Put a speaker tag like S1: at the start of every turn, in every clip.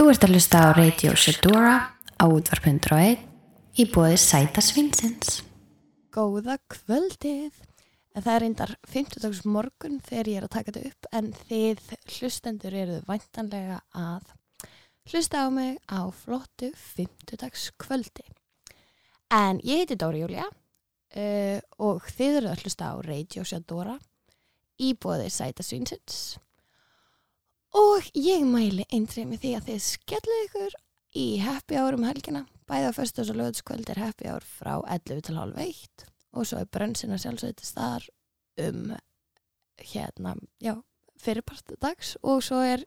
S1: Þú ert að hlusta á Radio Shedora á útvarp.1 í bóði Sæta Svinsins.
S2: Góða kvöldið. Það er reyndar 50 morgun þegar ég er að taka þetta upp en þið hlustendur eruð væntanlega að hlusta á mig á flottu 50 kvöldi. En ég heiti Dóri Júlia uh, og þið eruð að hlusta á Radio Shedora í bóði Sæta Svinsins og ég mæli eindrið með því að þið skellu ykkur í happy hour um helgina. Bæða fyrstus og lögutskvöld er happy hour frá 11 til halv 1 og svo er brönnsina sjálfsveitist þar um hérna, já, fyrirpart dags. Og svo er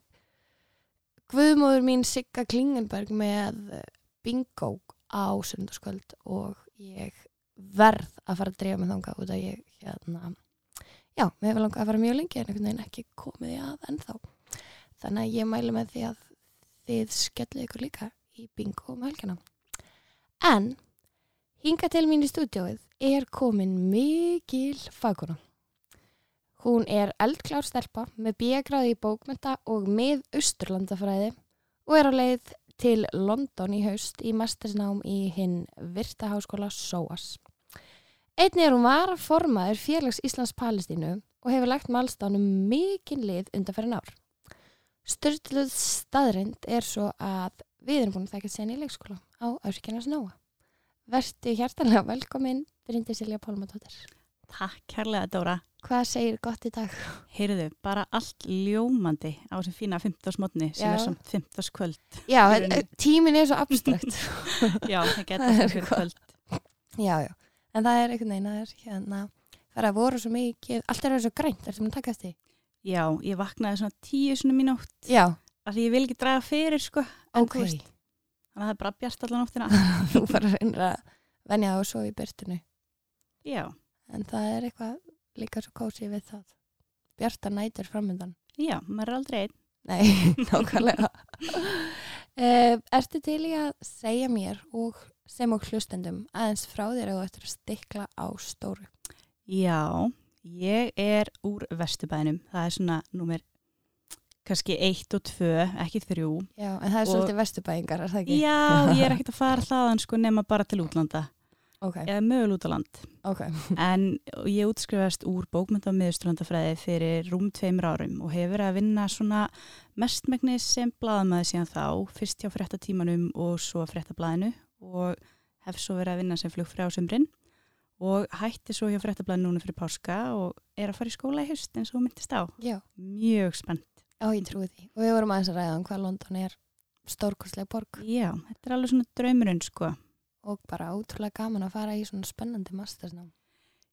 S2: Guðmóður mín Sigga Klingenberg með bingo á sundarskvöld og ég verð að fara að drefa mig þanga út að ég hérna, já, mér hefur langað að fara mjög lengi en einhvern veginn ekki komið í að ennþá þannig að ég mælu með því að þið skellu ykkur líka í bingo um helgina. En hinga til mín í stúdióið er komin mikil faguna hún er eldklár stelpa með bíagráði í bókmynda og með austurlandafræði og er á leið til London í haust í mastersnám í hinn Virta háskóla SOAS einni er hún var formaður félags Íslands Palestínu og hefur lagt málstánum mikinn lið undanferðin ár Störtluð staðrind er svo að við erum búin að þekka seni í leikskóla á Örkjarnas Nóa. Vertu hjartanlega velkomin, Bryndi Silja Pálmatóttir.
S3: Takk kærlega Dóra.
S2: Hvað segir gott í dag?
S3: Heyrðu, bara allt ljómandi á þessum fína 15. mótni sem
S2: Já.
S3: er samt 15. kvöld.
S2: Já,
S3: rauninni.
S2: tímin er svo abstrakt.
S3: Já, það getur það fyrir kvöld.
S2: já, já. En það er einhvern veginn, það er hérna, það er að voru svo mikið, allt er að vera svo grænt, er sem að taka eftir.
S3: Já, ég vaknaði svona tíu svona mínútt
S2: Já,
S3: af því ég vil ekki draga fyrir sko.
S2: Ok.
S3: veist, Þannig að það er bara bjart allan nóttina.
S2: Þú bara reynir að venja það og svo í byrtinu.
S3: Já,
S2: En það er eitthvað líka svo kósið við það. Bjarta nætur framöndan.
S3: já, maður er aldrei einn.
S2: Nei, nákvæmlega. uh, ertu til í að segja mér og sem og hlustendum aðeins frá þér að þú ættir að stikla á stóru?
S3: Já, ég er úr Vesturbænum. Það er svona númer kannski eitt og tvö, ekki þrjú.
S2: Já, en það er svolítið vestubæingar, er það ekki?
S3: Já, ég er ekkert að fara hlaðan sko nema bara til útlanda.
S2: Ok,
S3: Eða mögul út á land.
S2: ok.
S3: En ég útskrifast úr bókmynda og miðurströndafræði fyrir rúm tveimur árum og hefur verið að vinna svona mestmegnis sem blaðamaði síðan þá, fyrst hjá fréttatímanum og svo fréttablaðinu og hef svo verið að vinna sem flugfrá sumrin og hætti svo hjá fréttablaðinu núna fyrir páska og er að fara í skóla í haust eins og myndist á.
S2: Já,
S3: Mjög spennt.
S2: já, ég trúi því. Og við vorum aðeins að ræða um hvað London er stórkostlega borg
S3: Já, þetta er alveg svona draumurinn sko.
S2: og bara ótrúlega gaman að fara í svona spennandi mastersnám.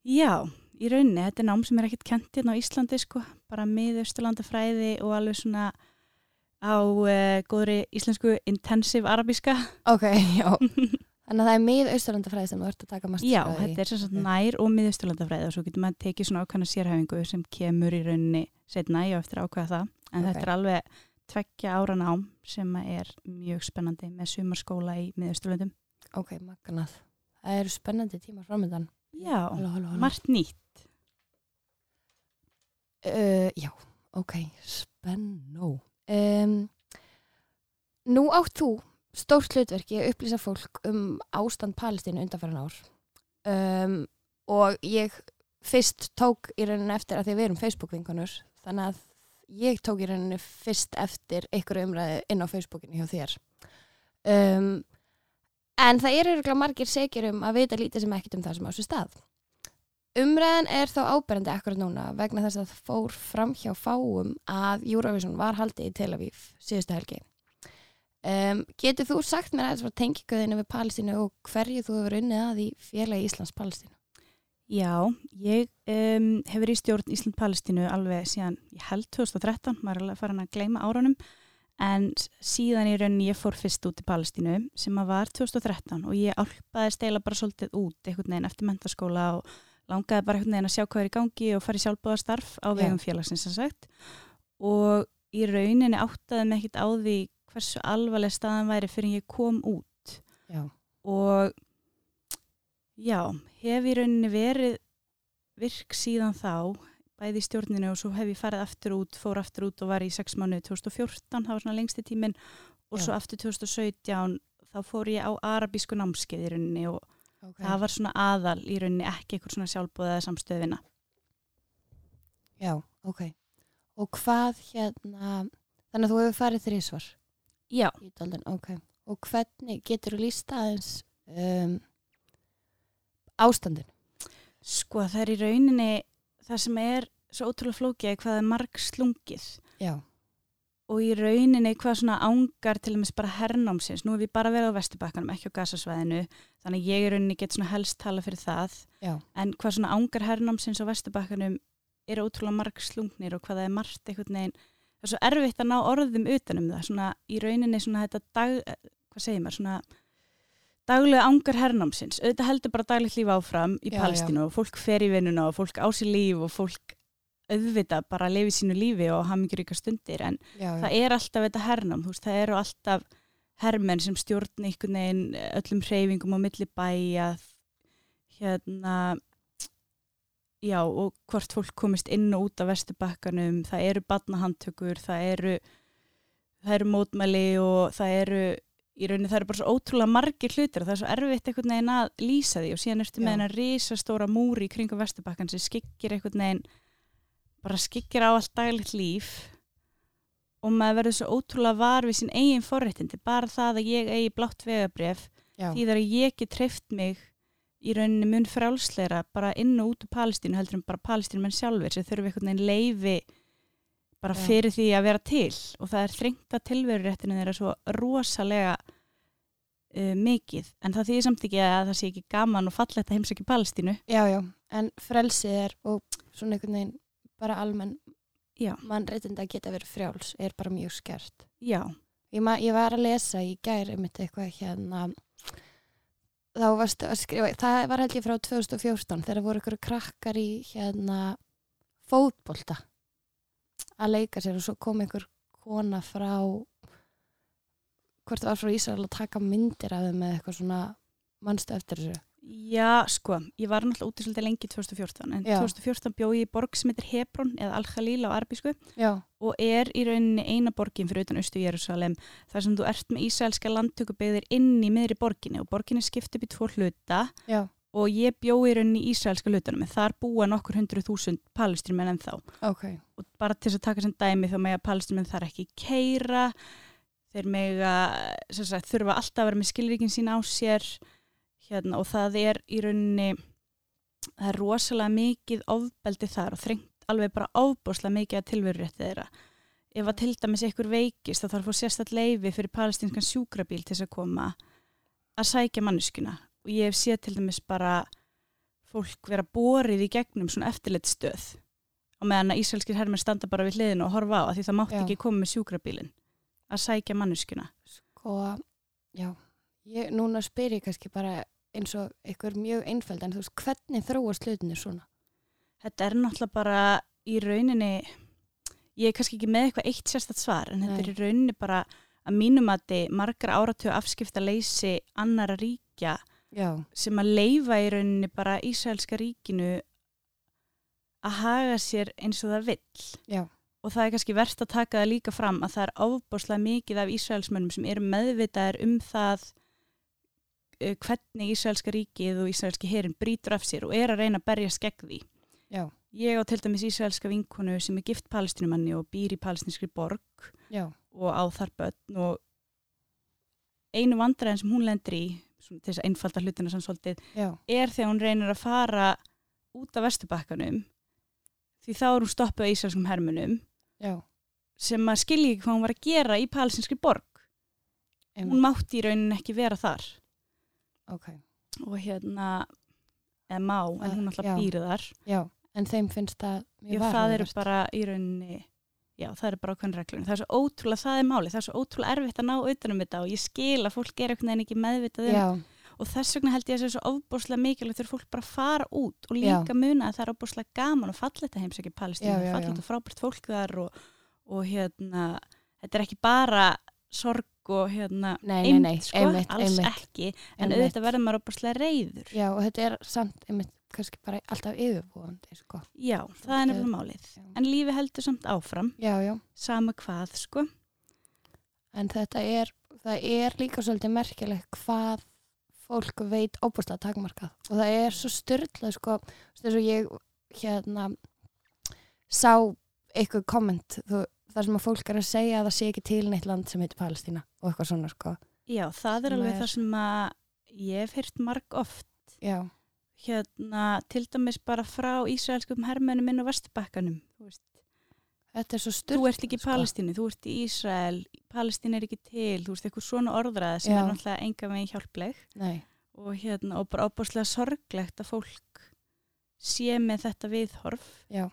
S3: Já, í rauninni, þetta er nám sem er ekkert kent hérna á Íslandi sko, bara miðausturlandafræði og alveg svona á uh, góðri íslensku intensive arabíska.
S2: Ok, já. Þannig að það er mið austurlandafræði sem þú ert að taka
S3: Já,
S2: mastersnám
S3: þetta er
S2: Ok.
S3: nær og miðausturlandafræði og svo getur maður tekið svona ákvæmna sérhæfingu sem kemur í rauninni setna, ég á eftir ákvæða það, en
S2: Ok.
S3: þetta er alveg tveggja ára nám sem er mjög spennandi með sumarskóla í miðausturlandum.
S2: Ok, magnað. Það eru spennandi tímar framöndan.
S3: Já,
S2: Halló, halló, halló.
S3: margt nýtt.
S2: Uh, já, ok, spennó. Um, nú átt þú stórt hlutverki að upplýsa fólk um ástand Palestínu undanfæran ár. Um, og ég fyrst tók í rauninni eftir að því við erum Facebook-vinkonur, þannig að ég tók í rauninni fyrst eftir einhverju umræði inn á Facebookinu hjá þér. Um, en það eru örugglega margir segir um að vita lítið sem ekkert um það sem á sér stað. Umræðan er þó áberandi akkurat núna vegna þess að það fór fram hjá fáum að Eurovision var haldið í Tel Aviv síðustu helgi. Um, getur þú sagt mér aðeins frá tengikuðinu við Palestínu og hverju þú hefur unnið að í félagi Íslands Palestínu?
S3: Já, ég um, hefur í stjórn Ísland-Palestínu alveg síðan, ég held 2013, maður er alveg farin að gleyma árunum, en síðan í rauninni ég fór fyrst út í Palestínu sem að var 2013 og ég álpaði stela bara svolítið út einhvern veginn eftir mentaskóla og langaði bara einhvern veginn að sjá hvað er í gangi og fara í sjálfbúðastarf á vegum félagsins og í rauninni áttaði mig ekkit á því hversu alvarleg staðan væri fyrir ég kom út
S2: Já.
S3: og já, hef í rauninni verið virk síðan þá bæði í stjórninu og svo hef ég farið aftur út, fór aftur út og var í sex mánuði 2014, það var svona lengsti tíminn og
S2: Já.
S3: svo aftur 2017 þá fór ég á arabísku námskeið í rauninni og
S2: okay.
S3: það var svona aðal í rauninni ekki eitthvað svona sjálfbúðaða samstöðina.
S2: Já, ok. Og hvað hérna, þannig að þú hefur farið þrísvar
S3: Já,
S2: í Daldin, ok. Og hvernig getur þú líst aðeins um, ástandin?
S3: sko það er í rauninni það sem er svo ótrúlega flókið er hvað er marg slungið
S2: Já,
S3: og í rauninni hvað svona ángar til dæmis bara hernámsins, nú hef ég bara verið á Vesturbakkanum, ekki á gasasvæðinu þannig ég í rauninni get svona helst tala fyrir það.
S2: Já,
S3: en hvað svona ángar hernámsins á Vesturbakkanum er ótrúlega marg slungnir og hvað það er margt einhvern veginn það er svo erfitt að ná orðum utanum það. Svona í rauninni svona þetta dag, eh, hvað segir maður, svona daglega ángar hernámsins, auðvitað heldur bara daglegt líf áfram í Palestínu og fólk fer í vinnuna og fólk á sér líf og fólk auðvitað bara að lifi sínu lífi og hafa mikið ríka stundir. En
S2: já, já.
S3: það er alltaf þetta hernám, þú veist, það eru alltaf hermenn sem stjórn einhvern veginn öllum hreyfingum á milli bæja hérna já og hvort fólk komist inn og út af vesturbakkanum, það eru badnahandtökur, það eru það eru mótmæli og það eru í rauninni það eru bara svo ótrúlega margir hlutir og það er svo erfitt einhvern veginn að lýsa því og síðan ertu með hennar risastóra múri í kringum vesturbakkan sem skikkir einhvern veginn bara skikkir á allt daglegt líf og maður verður svo ótrúlega var við sín eigin forréttindi, bara það að ég eigi blátt vegabref, því þar að ég get treyft mig í rauninni mun frálsleira bara inn og út úr Palestínu heldur en bara Palestínu menn sjálfur sem þurfi einhvern veginn leifi bara
S2: Já.
S3: fyrir því að vera til og það er þrengta tilveruréttinu þeirra svo rosalega uh, mikið, en það þýðir samt ekki að það sé ekki gaman og fallegt að heimsækja Palestínu
S2: já, já. En frelsið er og svona einhvern veginn bara almenn
S3: Já.
S2: mannréttinda að geta verið frjáls er bara mjög skert.
S3: já,
S2: Ég, ég var að lesa í gæri mitt eitthvað hérna þá varstu að skrifa, það var held ég frá 2014 þegar voru ykkur krakkar í hérna fótbolta að leika sér og svo kom einhver kona frá hvort það var frá Ísrael að taka myndir af þeim með eitthvað svona mannstu eftir þessu
S3: Já, sko, ég var náttúrulega úti svolítið lengi 2014, en
S2: Já.
S3: 2014 bjó ég í borg sem heitir Hebron eða Al-Khalil á arbísku og er í rauninni eina borgin fyrir utan Östu Jérúsalem þar sem þú ert með ísraelska landtökubyggðir inn í miðri borginni og borginni skipt upp í tvo hluta
S2: já,
S3: og ég bjó í rauninni í ísraelska hlutanum en þar búa nokkur hundru þúsund palestinmenn ennþá.
S2: Ok.
S3: Og bara til þess að taka sem dæmi þá með að palestinmenn þar ekki keira þeir sem sagt, þurfa alltaf að vera með skilríkin sín á sér hérna, og það er í rauninni það er rosalega mikið ofbeldi þar og þrengt alveg bara ofbúslega mikið að tilverurétti þeirra. Ef að til dæmis einhver veikist þá þarf að fá sérstætt leifi fyrir palestinskan sjúkrabíl til þess að koma að sækja manneskuna og ég hef séð til dæmis bara fólk vera borið í gegnum svona eftirlitstöð og meðan að ísraelskir hermenn standa bara við hliðinu og horfa á að því það mátti
S2: Já.
S3: ekki koma með sjúkrabílin að sækja manneskuna
S2: Sko, já. Ég, Núna spyr ég kannski bara eins og einhver mjög einfæld en þú veist, hvernig þróast hlutinni svona?
S3: þetta er náttúrulega bara í rauninni ég er kannski ekki með eitthvað eitt sérstætt svar en þetta
S2: Nei.
S3: er í rauninni bara að mínum að þið margar áratögu afskipta leysi annara ríkja
S2: Já,
S3: sem að leifa í rauninni bara Ísraelska ríkinu að haga sér eins og það vill
S2: já,
S3: og það er kannski verst að taka það líka fram að það er ofbáslega mikið af Ísraelsmönnum sem eru meðvitaðir um það hvernig Ísraelska ríkið og Ísraelski herin brýtur af sér og er að reyna að berja skegg því.
S2: já,
S3: Ég á til dæmis Ísraelska vinkonu sem er gift palestinumanni og býr í palestinskri borg
S2: já,
S3: og á þar börn og einu vandræðin sem hún lendir í, til þess að einfalda hlutina
S2: já,
S3: er þegar hún reynir að fara út af vesturbakkanum því þá er hún stoppuð á Ísraelskum hermunum
S2: já.
S3: sem að skilja ekki hvað hún var að gera í palestinskri borg. Hún
S2: Einmitt.
S3: mátti í rauninni ekki vera þar
S2: Ok,
S3: og hérna, eða má, en hún alltaf
S2: já.
S3: býrið þar.
S2: já, en þeim finnst það mjög
S3: Já, það eru bara í rauninni, já, það eru bara okkur reglur. Það er svo ótrúlega, það er máli, það er svo ótrúlega erfitt að ná utanum þetta og ég skil að fólk er einhvern veginn ekki meðvitað um
S2: Já,
S3: og þess vegna held ég að það er svo ofbúrslega mikilvægt þegar fólk bara fara út og
S2: Já.
S3: líka muna að það er ofbúrslega gaman og fallegt að heimsækja Palestínu,
S2: Já, já, já.
S3: og frábært fólk þar og, og hérna, þetta er ekki bara sorg og hérna
S2: Nei, nei, nei,
S3: sko,
S2: einmitt,
S3: alls
S2: einmitt.
S3: ekki en
S2: Einmitt.
S3: auðvitað verður maður ofbúrslega reyður
S2: já, og þetta er samt einmitt kannski bara alltaf yfirbúandi, sko.
S3: já, það er nefnilega málið
S2: Já.
S3: en lífi heldur samt áfram,
S2: Já, já,
S3: sama hvað sko,
S2: en þetta er það er líka svolítið merkilegt hvað fólk veit óbúrslega takmarkað og það er svo styrla sko, þess að ég hérna sá eitthvað komment þú, þar sem að fólk er að segja að það sé ekki til neitt land sem heitir Palestína og eitthvað svona sko.
S3: Já, það er alveg
S2: er-
S3: það sem að ég hef heyrt marg oft
S2: já,
S3: hérna til dæmis bara frá Ísraelskum hermennum inn á Vesturbakkanum þú veist.
S2: Þetta er svo
S3: þú
S2: styrla
S3: ert ekki í
S2: sko.
S3: Palestínu, þú ert í Ísrael Palestín er ekki til, þú veist, eitthvað svona orðræða sem
S2: Já.
S3: er náttúrulega enga megin hjálpleg.
S2: Nei,
S3: og hérna, og bara óbúrslega sorglegt að fólk sé með þetta viðhorf.
S2: Já,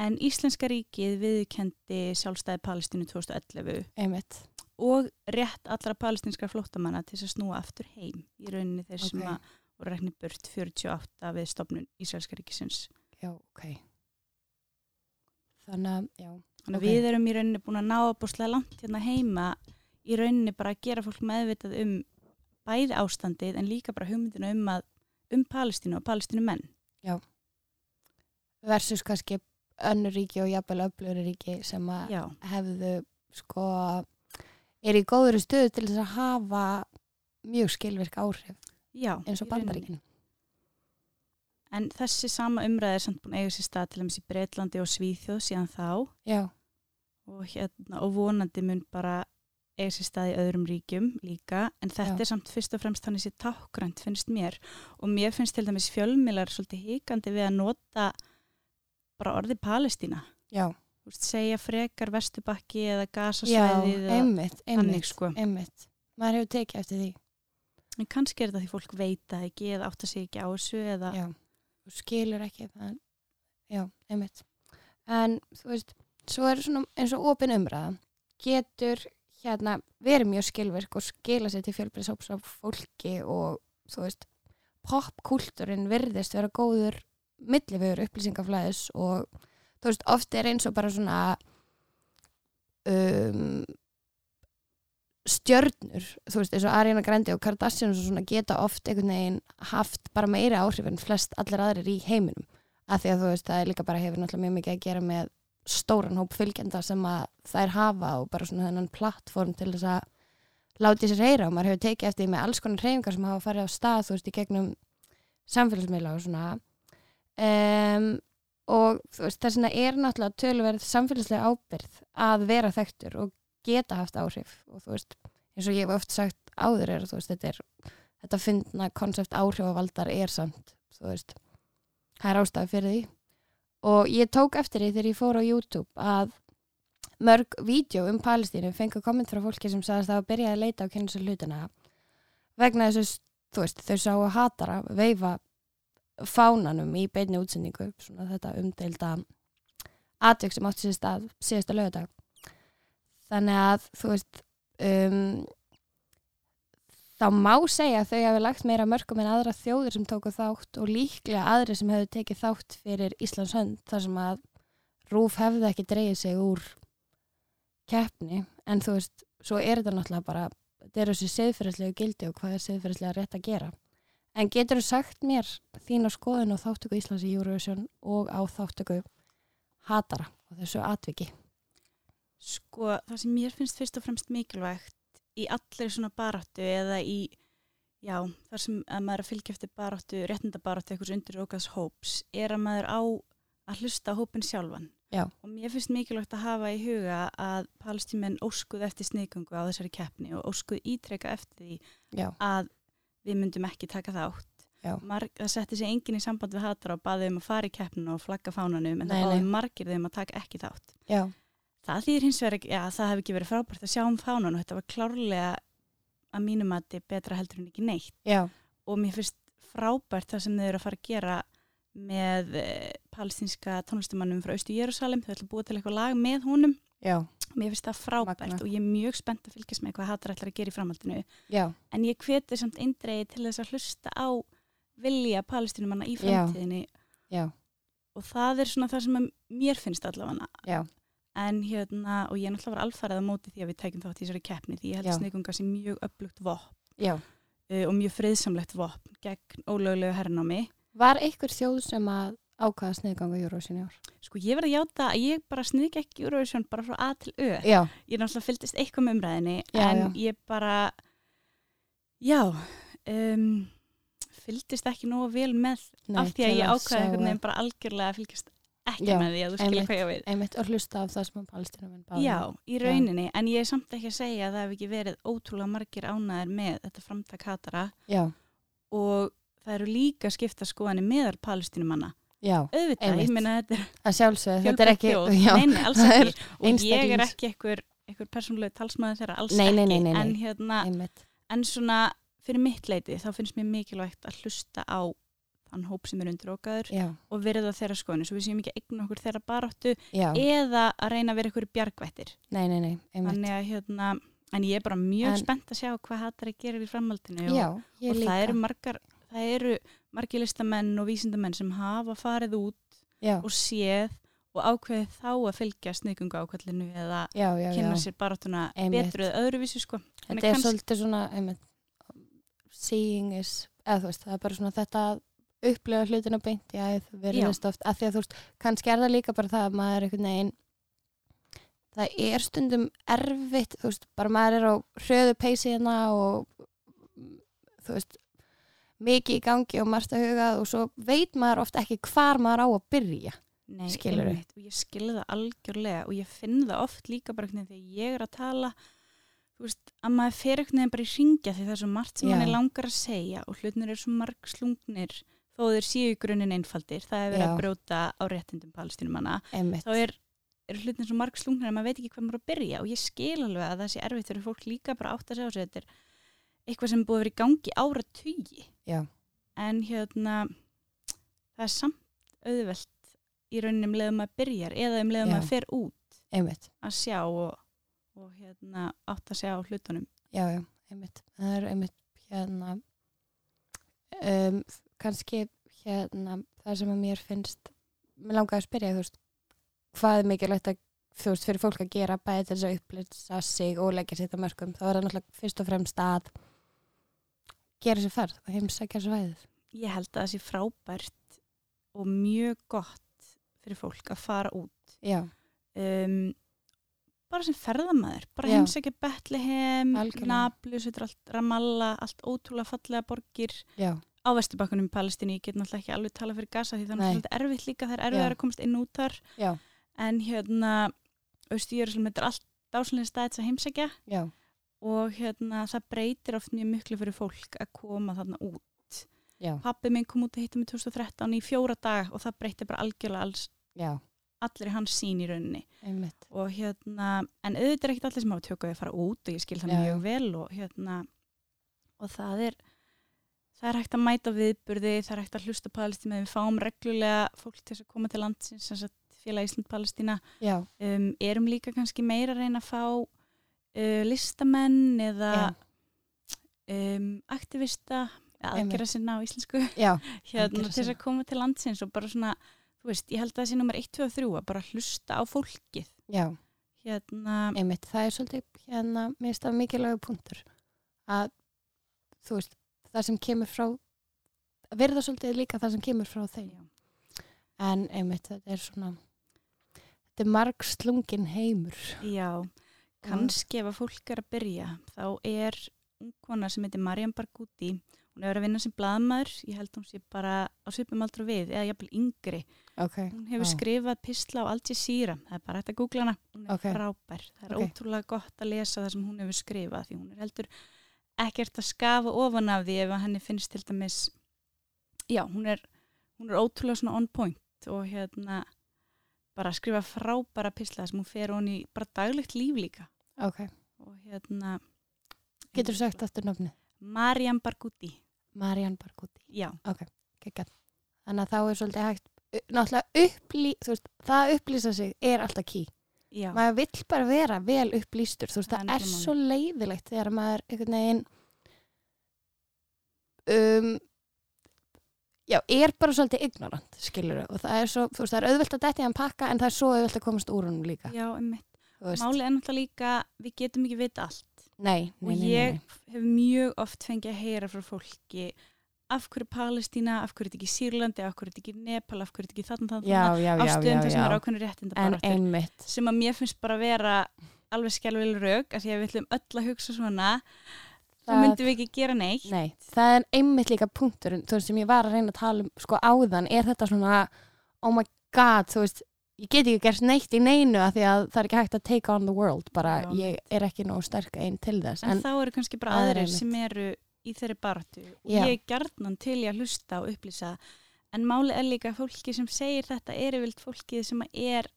S3: en Íslenska ríkið viðkendi sjálfstæði Palestínu 2011
S2: einmitt
S3: og rétt allra palestinskra flóttamanna til að snúa aftur heim í rauninni þeir sem
S2: Ok.
S3: að voru rekni burt 48 við stopnun Ísraelska ríkisins
S2: Já, ok Þannig að, já
S3: Þannig að
S2: Ok.
S3: við erum í rauninni búin að ná búslega langt hérna heima í rauninni bara að gera fólk meðvitað um bæði ástandið en líka bara hugmyndina um að um Palestínu og Palestínu menn.
S2: versus kannski önnur ríki og jafnvel öfluri ríki sem að hefðu sko er í góðri stöðu til þess að hafa mjög skilvirk áhrif
S3: já.
S2: eins og
S3: í rauninni.
S2: bandaríkin
S3: En þessi sama umræði er samt búin að eiga sér stað til dæmis í Breitlandi og Svíþjóð síðan þá
S2: Já,
S3: og, hérna, og vonandi mun bara eiga sér stað í öðrum ríkjum líka en þetta
S2: Já.
S3: er samt fyrst og fremst þannig sér tákgrænt finnst mér og mér finnst til dæmis fjölmilar svolítið híkandi við að nota bara orðið Palestína.
S2: Já,
S3: veist, segja frekar Vesturbakki eða
S2: já,
S3: Gasasvæðið eða
S2: einmitt, einmitt,
S3: sko.
S2: einmitt. Maður hefur tekið eftir því.
S3: En kannski er þetta því fólk veit það ekki eða átta sig ekki á þessu eða
S2: já, skilur ekki það já, einmitt. En þú veist, svo er svona eins og opin umræða. Getur hérna verið mjög skilvirk og skila sér til fjölbreyðsóps af fólki og þú veist popkúltúrin virðist vera góður millifögur upplýsingaflæðis og þú veist, oft er eins og bara svona um, stjörnur þú veist, eins og Ariana Grande og Kardashian og svona geta oft einhvern veginn haft bara meiri áhrif en flest allir aðrir í heiminum. Af því að þú veist, það er líka bara hefur náttúrulega mjög mikið að gera með stóran hóp fylgjenda sem að þær hafa og bara svona þennan plattform til þess að láti sér heyra. Og maður hefur tekið eftir með alls konar hreyfingar sem hafa farið á stað þú veist, í gegnum samfélagsmiðla og svona um, og þess vegna er náttúrulega töluverð samfélagslega ábyrð að vera þekktur og geta haft áhrif. Og þú veist, eins og ég hef oft sagt áður er, þú veist, þetta er þetta fyndna konsept áhrifavaldar er samt, þú veist. Það er ástæði fyrir því. Og ég tók eftir því þegar ég fór á YouTube að mörg vídeo um Palestínu fengu komment frá fólki sem sagðist að byrjað að leita á kynna sér hlutina vegna þess að þau sáu hatara veifa fánanum í beinni útsendingu svona þetta umdeilda atvik sem átti sér stað síðasta lögadag þannig að þú veist um, þá má segja að þau hafi lagt meira mörgum en aðra þjóðir sem tóku þátt og líklega aðri sem hefðu tekið þátt fyrir Íslands hönd þar sem að Rúf hefði ekki dreigið sig úr keppni. En þú veist, svo er þetta náttúrulega bara þetta er þessi siðferðislegu gildi og hvað er siðferðislega rétt að gera en getur þú sagt mér þína skoðun á þáttöku Íslands í Eurovision og á þáttöku hatara og þessu atviki?
S3: Sko það sem mér finnst fyrst og fremst mikilvægt í allir svona baráttu eða í já, þar sem að maður er að fylgja eftir baráttu, réttindabaráttu eitthvað undir okkars hóps er að maður á að hlusta hópin sjálfan.
S2: Já.
S3: og mér finnst mikilvægt að hafa í huga að palestímenn óskuð eftir sniðgöngu á þessari keppni og óskuð ítreka eftir því
S2: Já,
S3: að við myndum ekki taka þátt. Marg, það setti sig enginn í samband við hattar og baði um að fara í keppninu og flagga fánanum en
S2: Nei,
S3: það
S2: nei.
S3: margir þeim að taka ekki þátt.
S2: Já,
S3: það þýðir hins vegar ekki, það hefði ekki verið frábært að sjá um fánan og þetta var klárlega að mínum að þetta er betra heldur en ekki neitt.
S2: Já,
S3: og mér finnst frábært það sem þau eru að fara að gera með eh, palestinska tónlistumannum frá Austu Jérúsalem, þau ætla að búa til eitthvað lag með honum,
S2: já,
S3: mér finnst það frábært
S2: Magnað.
S3: og ég er mjög spennt að fylgjast með hvað hattar ætlar að gera í framhaldinu.
S2: Já,
S3: en ég hveti samt eindreiði til þess að hlusta á vilja palestinumanna í framtíðinni.
S2: Já,
S3: og það er svona það sem að mér finnst allavega.
S2: Já,
S3: en hérna, og ég er náttúrulega alfarið á móti því að við tækjum þátt í þessari keppni því ég held
S2: Já.
S3: að snigunga sé mjög upplugt vopn
S2: já.
S3: uh, og mjög friðsamlegt vopn gegn ólöglegu hernámi.
S2: Var einhver þjóð sem að ákvaða sniðganga Eurovision í ár?
S3: Sko ég verði að játa að ég bara sniðg ekki Eurovision bara frá A til Ö.
S2: Já,
S3: Ég náttúrulega fylgdist eitthvað með umræðinni
S2: Já,
S3: en
S2: já.
S3: ég bara, já, um, fylgdist ekki nógu vel með
S2: nei,
S3: af því að ég ákvaði
S2: sjá
S3: einhvern
S2: að-
S3: veginn bara algjörlega að fylgjast ekki með því að þú skilja hvað ég á við.
S2: Einmitt að hlusta af það sem að palestinamenn báðu.
S3: Já, í rauninni, en ég er samt ekki að segja að það hef ekki verið ótrúlega margir ánæðir með þetta framtak hatara
S2: Já,
S3: og það eru líka skipta skoðanir meðal palestinumanna.
S2: Já,
S3: Auðvitað,
S2: Einmitt.
S3: ég minna þetta er
S2: að þetta er ekki, já,
S3: Nei, nei, alls
S2: það er
S3: ekki. Og ég er ekki einhver, einhver persónuleg talsmaður þeirra, alls
S2: Nei,
S3: ekki. En hérna, en svona fyrir mitt leiti þá finnst mér mikilvægt að hlusta á þann hóp sem er undirókaður
S2: já,
S3: og verða þeirra skoðinu svo við séum ekki að eigna okkur þeirra baráttu
S2: já,
S3: eða að reyna að vera ykkur bjargvættir
S2: nei, nei, nei, einmitt.
S3: þannig að hérna en ég er bara mjög
S2: En-
S3: spennt að sjá hvað hatari gerir í framhaldinu
S2: Já,
S3: og, og það eru margar það eru margir listamenn og vísindamenn sem hafa farið út
S2: já,
S3: og séð og ákveðið þá að fylgja sniðgungu ákvallinu eða
S2: já, já,
S3: kynna sér
S2: Einmitt.
S3: betur eða öðruvísi sko.
S2: Þetta er svolítið svona, einmitt, seeing is, eða þú veist, það er bara svona þetta að upplega hlutina beint, já, það verðist oft, að því að þú veist, kannski er það líka bara það að maður er einhvern veginn, það er stundum erfitt, þú veist, bara maður er á hröðu peysi hérna og þú veist, mikið í gangi og margt að huga og svo veit maður oft ekki hvar maður á að byrja.
S3: Nei, einmitt, og ég skilði það algjörlega og ég finn það oft líka bara þegar ég er að tala veist, að maður fer einhvern veginn bara í ringja því það er svo margt sem
S2: Já.
S3: hann er langar að segja og hlutnir eru svo marg slungnir þó þeir séu í grunninn einfaldir það er verið
S2: Já.
S3: að brjóta á réttindum palestinumanna þá er, er hlutin svo marg slungnir að maður veit ekki hvað maður á að byrja og ég skil alveg að það sé erfitt fyrir fólk líka bara átt að segja á sig þetta er eitthvað sem búið að vera í gangi ára tugi
S2: Já.
S3: en hérna það er samt auðvelt í rauninni um leiðum að byrjar eða um leiðum
S2: Já.
S3: að fer út
S2: Einmitt.
S3: að sjá og, og hérna átt að sjá hlutunum
S2: Já, já, einmitt. Það er einmitt hérna um, kannski hérna það sem að mér finnst mér langaði að spyrja, þú veist hvað er mikilvægt að þú veist, fyrir fólk að gera bæði til þess að upplýsa sig og leggja sitt að mörgum, þá er það náttúrulega fyrst og fremst að gera sér ferð og heimsækja svæðið.
S3: ég held að það sé frábært og mjög gott fyrir fólk að fara út.
S2: Já,
S3: um, bara sem ferðamæður bara heimsækja
S2: Algjörlega.
S3: Nablus, þetta er allt Ramallah allt ótrúlega fallega borgir.
S2: Já,
S3: á vesturbakkunum í Palestínu, ég get náttúrulega ekki alveg tala fyrir Gaza því það er
S2: Nei.
S3: náttúrulega erfitt líka, það er erfitt að komast inn út þar.
S2: Já,
S3: en hérna, Östu-Jörgslum þetta er allt dásanlega staðið að heimsækja.
S2: Já,
S3: og hérna það breytir oft mjög miklu fyrir fólk að koma þarna út.
S2: Já,
S3: pappi minn kom út að hitta mig 2013 í fjóra dag og það breytir bara algjörlega alls,
S2: já,
S3: allir hans sín í rauninni.
S2: Einmitt.
S3: og hérna, en auðvitað er ekkert allir sem hafa tjókuði að fara út og ég skil það
S2: Já,
S3: mjög vel og hérna og það er það er hægt að mæta viðburði, það er hægt að hlusta palestíma, við fáum reglulega fólk til að koma til landsins, félag Ísland Palestína,
S2: Já,
S3: um, erum líka kannski meira að reyna að fá uh, listamenn eða um, aktivista aðgerra sinna á íslensku. Hérna til þess að koma til landsins og bara svona, þú veist, ég held að það sé nummer 1, 2 og 3 að bara hlusta á fólkið.
S2: Já.
S3: hérna,
S2: einmitt, það er svolítið hérna, mér finnst það mikilvægu punktur að þú veist, það sem kemur frá verða svolítið líka það sem kemur frá þeim.
S3: Já,
S2: en einmitt, þetta er svona þetta er marg slungin heimur.
S3: Já kannski ef að fólk er að byrja þá er ungkona sem heitir Mariam Barghouti hún er að vinna sem blaðmaður ég held hún sé bara á svipum aldrei við eða jafnvel yngri
S2: ok,
S3: hún hefur
S2: Vá.
S3: skrifað pistla á Al Jazeera það er bara hægt að googla hana, hún er
S2: Ok.
S3: frábær það er
S2: Ok.
S3: ótrúlega gott að lesa það sem hún hefur skrifað því hún er heldur ekkert að skafa ofan af því ef henni finnst til dæmis já, hún er, hún er ótrúlega svona on point og hérna bara skrifa frábæra pistla sem hún fer honi bara daglegt líf líka.
S2: Ok.
S3: Og hérna
S2: getur þú sagt aftur nafni?
S3: Mariam Barghouti
S2: Marianne Barghouti,
S3: já,
S2: geggjað. Þannig að þá er svolítið hægt náttúrulega upplý, veist, það að upplýsa sig er alltaf ký
S3: já,
S2: maður vill bara vera vel upplýstur þú veist,
S3: Það er
S2: það er
S3: nefnilega
S2: svo leiðilegt þegar maður einhvern veginn um já, er bara svolítið ignorant, skilur og það er svo, þú veist, það er auðvelt að detti hann pakka en það er svo auðvelt að komast úr honum líka.
S3: Já, einmitt.
S2: Þú veist,
S3: Máli er náttúrulega líka, við getum ekki vita allt.
S2: Nei, nei,
S3: og
S2: nei,
S3: ég hef mjög oft fengið að heyra frá fólki af hverju Palestína, af hverju er þetta ekki Sýrlandi, af hverju er þetta ekki Nepal, af hverju er þetta ekki þarna þarna, ástöðum þessum er ákveðinu réttinda sem að mér finnst bara vera alveg skjálfileg rauk, að því að við ætlum öll að hugsa svona,
S2: Það-
S3: myndum við ekki gera neitt.
S2: Nei, það er einmitt líka punkturinn þú veist sem ég var að reyna að tala um sko áðan er þetta svona, oh my god þú veist, ég get ekki gert neitt í neinu af því að það er ekki hægt að take on the world bara
S3: Já,
S2: ég er ekki nóg sterk einn til þess
S3: En,
S2: en,
S3: þá eru kannski bara aðrir
S2: einmitt.
S3: sem eru í þeirri baratu og
S2: Já.
S3: ég er gjarnan til í að hlusta og upplýsa en máli er líka að fólki sem segir þetta er yfirvilt fólkið sem er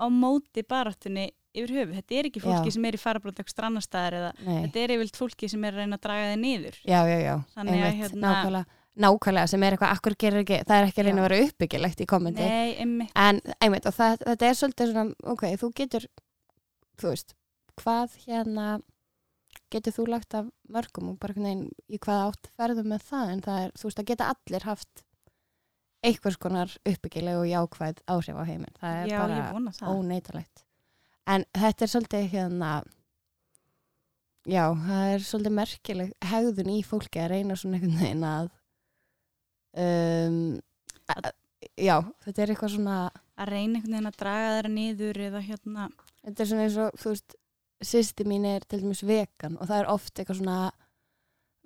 S3: á móti baratunni yfir höfu. Þetta er ekki fólki
S2: Já.
S3: sem er í farabrót ekstra annar staðar eða
S2: nei,
S3: þetta er yfirvilt fólki sem er að reyna að draga þið niður.
S2: já, já, já.
S3: Að,
S2: einmitt,
S3: hérna-
S2: nákvæmlega, nákvæmlega sem er eitthvað, akkur gerir ekki það er ekki að reyna að vera uppbyggilegt í kommenti
S3: Nei, emmi.
S2: en einmitt, og það, þetta er svolítið svona ok, þú getur þú veist, hvað hérna getur þú lagt af mörgum og bara veginn í hvað átt ferðum með það? En það er, þú veist, það geta allir haft einhvers konar uppbyggileg og jákvæð áhrif á heiminn. Það er
S3: Já,
S2: bara óneitalegt en þetta er svolítið hérna já, það er svolítið merkileg hegðun í fólki að reyna svona einhvern veginn að um, að, já, þetta er eitthvað svona
S3: Að reyna einhvern veginn að draga þeirra niður eða hérna,
S2: þetta er svona eins og, þú veist sýsti mín er til dæmis vegan og það er oft eitthvað svona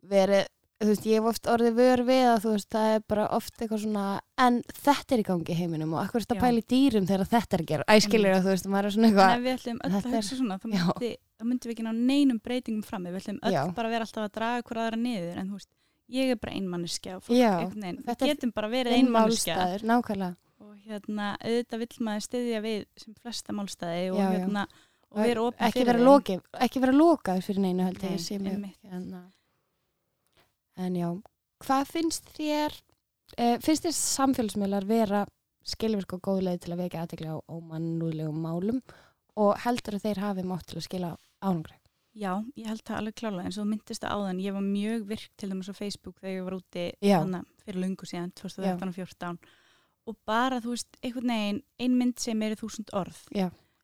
S2: verið, þú veist, ég hef oft orðið vör við að þú veist, það er bara oft eitthvað svona en þetta er í gangi heiminum og akkur er þetta að í dýrum þegar þetta er að gera? Æskilir að þú veist, maður er svona
S3: en
S2: eitthvað
S3: ef við ætlum öll að hugsa svona, þá myndi, myndi við ekki ná neinum breytingum fram. Við ætlum öll
S2: Já.
S3: bara vera alltaf að draga hver aðra niður, en þú veist, ég er bara
S2: þetta
S3: við getum bara einmanneskja.
S2: málstaður, nákvæmlega.
S3: Og hérna, auðvitað vill maður styðja við sem flesta málstæði og
S2: Já,
S3: hérna, og vera
S2: ekki vera, vera lokaður fyrir neinu held ég
S3: einmitt.
S2: hérna. En já hvað finnst þér uh, finnst þér samfélagsmiðlar vera skilvirk og góð leið til að vekja aðtekla á ómannúðlegum málum og heldur að þeir hafi mátt til að skila ánungri
S3: Já, ég held það alveg klálega eins og myndist það áðan, ég var mjög virk til dæmis á Facebook þegar ég var úti
S2: Já.
S3: hana, fyrir lungu síðan, 2013 og 14 og bara, þú veist, einhvern veginn ein mynd sem er þúsund orð.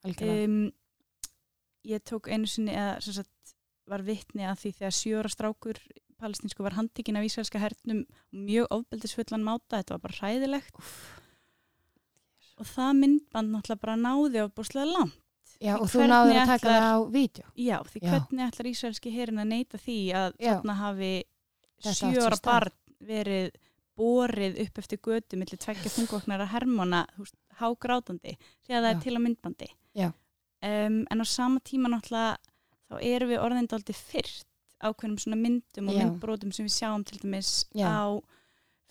S2: Algjörlega.
S3: Um, ég tók einu sinni sem sagt, var vitni að því þegar sjóra strákur palestinsku var handtekinn af ísraelska hernum mjög ofbeldisfullan máta, þetta var bara hræðilegt og það myndband náttúrulega bara náði á búslega langt
S2: já, og þú náður að taka það á vídeo
S3: Já, því
S2: Já.
S3: hvernig ætlar ísraelski herin að neyta því að
S2: Já.
S3: þarna hafi sjóra barn verið borið upp eftir götu millir tveggja þungvoknara hermona húst, hágrátandi þegar það
S2: Já.
S3: er til á myndbandi
S2: Já.
S3: um, en á sama tíma náttúrulega þá erum við orðindaldi fyrst ákveðnum svona myndum og
S2: Já.
S3: myndbrotum sem við sjáum til dæmis
S2: Já.
S3: á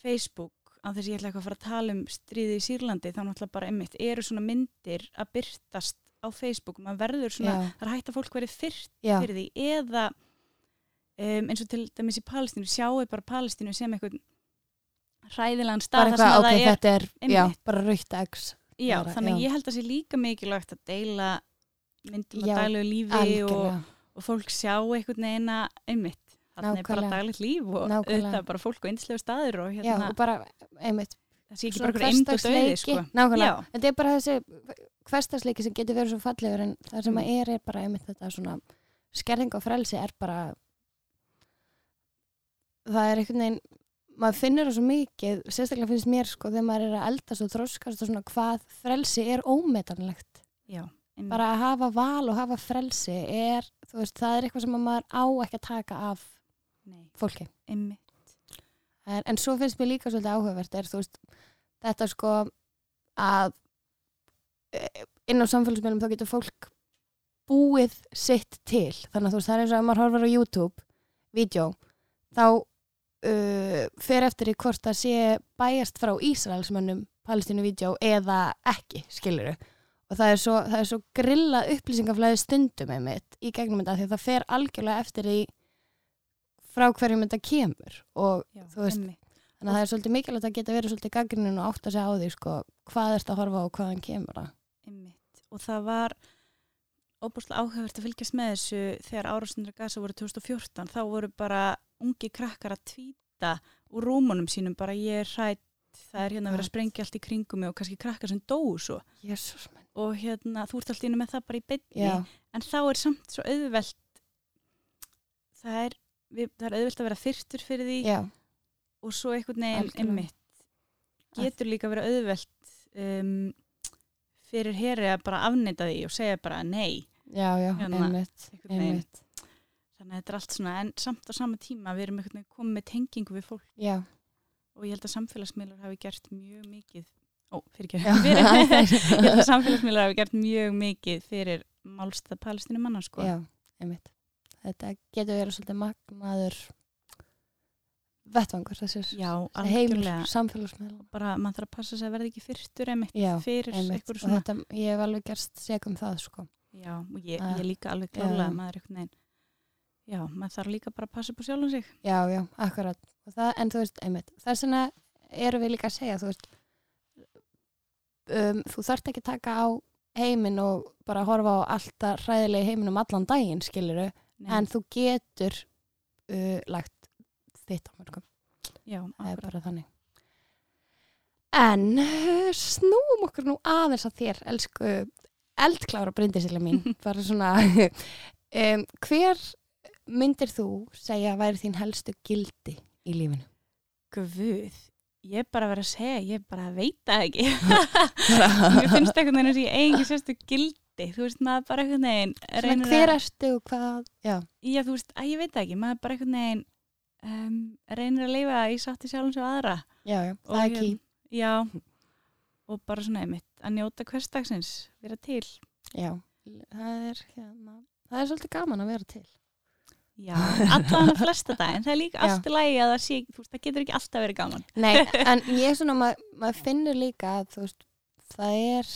S3: Facebook að þess að ég ætla eitthvað að fara að tala um stríði í Sýrlandi þá náttúrulega bara einmitt eru svona myndir að byrtast á Facebook og maður verður svona
S2: já,
S3: það er hægt að fólk verið fyrst
S2: já,
S3: fyrir því eða um, eins og til dæmis í Palestínu sjáu bara Palestínu sem eitthvað hræðilegan stað þar sem
S2: eitthvað,
S3: að
S2: ok,
S3: það er
S2: þetta er já,
S3: einmitt.
S2: bara raukt eggs
S3: já, þannig
S2: já.
S3: ég held að sé líka mikilvægt að deila myndum
S2: Já,
S3: að daglegu lífi
S2: algjörlega,
S3: og fólk sjá einhvern veginn að einmitt þannig er bara daglegt líf og
S2: Nákvæmlega.
S3: auðvitað bara fólk og einslegu staður og
S2: já,
S3: hérna,
S2: og bara, einmitt
S3: það sé ekki bara einhver eind og döði sko.
S2: nákvæmlega,
S3: Já.
S2: þetta er bara þessi hversdagsleiki sem getur verið svo fallegur en það sem að er er bara einmitt þetta svona skerðing og frelsi er bara það er einhvern veginn maður finnur það svo mikið, sérstaklega finnst mér sko þegar maður er að eldast og þroskast og svona hvað frelsi er ómetanlegt
S3: já, einmitt.
S2: bara að hafa val og hafa frelsi er, þú veist, það er eitthvað sem að maður á ekki að taka af
S3: Nei,
S2: fólki. Er, en svo finnst mér líka svolítið áhugavert er, veist, þetta sko að eh, inn á samfélagsmiðlum þá getur fólk búið sitt til. Þannig að þú veist, það er eins og að maður horfir á YouTube vídeo, þá uh, fer eftir í hvort það sé bæjast frá Ísraelsmönnum Palestínu vídeo eða ekki skiluru og það er svo, það er svo grilla upplýsingaflæði stundum einmitt í gegnum þetta því að það fer algjörlega eftir í frá hverjum þetta kemur og
S3: Já,
S2: Þú veist,
S3: einmitt.
S2: Þannig að það er svolítið mikilvægt að geta verið svolítið gaggrinin og átt að segja á því sko, hvað ert að horfa og hvaðan kemur það.
S3: Einmitt. Og það var óbúslega áhugavert að fylgjast með þessu þegar árásundra gasa voru 2014 þá voru bara ungi krakkar að tvíta úr rúmunum sínum bara ég er hrætt, það er hérna að vera að sprengja allt í kringum og kannski krakkar sem dóu svo.
S2: Menn.
S3: og hérna þú ert alltaf innu með það bara í bytni
S2: Já,
S3: en þá er samt svo auðvelt það er, við, það er auðvelt að vera fyrstur fyrir því
S2: já,
S3: og svo einhvern veginn einmitt. Getur líka verið auðvelt um, fyrir heri að bara afneita því og segja bara nei.
S2: Já, já,
S3: Hérna,
S2: einmitt, einmitt.
S3: Þannig að þetta er allt svona en samt á sama tíma við erum einhvern veginn komið með tengingu við fólk.
S2: Já,
S3: og ég held að samfélagsmiðlar hafi gert mjög mikið ó, fyrir ekki ég held að samfélagsmiðlar hafi gert mjög mikið fyrir málstað palestinu manna sko.
S2: Já, einmitt. Þetta getur verið svolítið magnaður vettvangur þessir
S3: Já,
S2: heimur
S3: algjörlega.
S2: samfélagsmiðla
S3: bara maður þarf að passa sig að verða ekki fyrstur einmitt
S2: Já,
S3: fyrir
S2: einmitt, og þetta, ég hef alveg gerst segum það sko.
S3: Já, og ég, ég líka alveg klálega
S2: já.
S3: maður einhvern veginn Já, maður þarf líka bara að passa upp á sjálfum sig.
S2: Já, já, akkurat. Það, en þú veist, einmitt, þess vegna erum við líka að segja, þú veist um, þú þarft ekki taka á heiminn og bara horfa á alltaf hræðilegi heiminum allan daginn, skiluru en þú getur uh, lagt þitt á mörgum
S3: Já,
S2: það er
S3: akkurat.
S2: bara þannig. En uh, snúum okkur nú aðeins að þér elsku eldklára brindisilega mín. Bara svona um, hver myndir þú segja að væri þín helstu gildi í lífinu?
S3: Guð, ég er bara að vera að segja ég bara veit það ekki. Mér finnst einhvern veginn að ég eigi ekki sérstu gildi. Þú veist, maður bara einhvern veginn
S2: Svona, hver
S3: að,
S2: ertu og hvað já,
S3: Já, þú veist, að ég veit ekki. Maður bara einhvern veginn um, reynir að leifa í sátti sjálfum sem aðra.
S2: Já, já,
S3: Og
S2: það er
S3: hérna-
S2: ký
S3: Já, og bara svona einmitt að njóta hversdagsins, vera til.
S2: Já, það er hérna, það er svolítið gaman að vera til
S3: Já, allan að flesta dag en það er líka
S2: Já.
S3: allt í lagi að það sé, þú veist, það getur ekki alltaf verið gaman.
S2: Nei, en ég er svona, maður mað finnur líka að þú veist, það er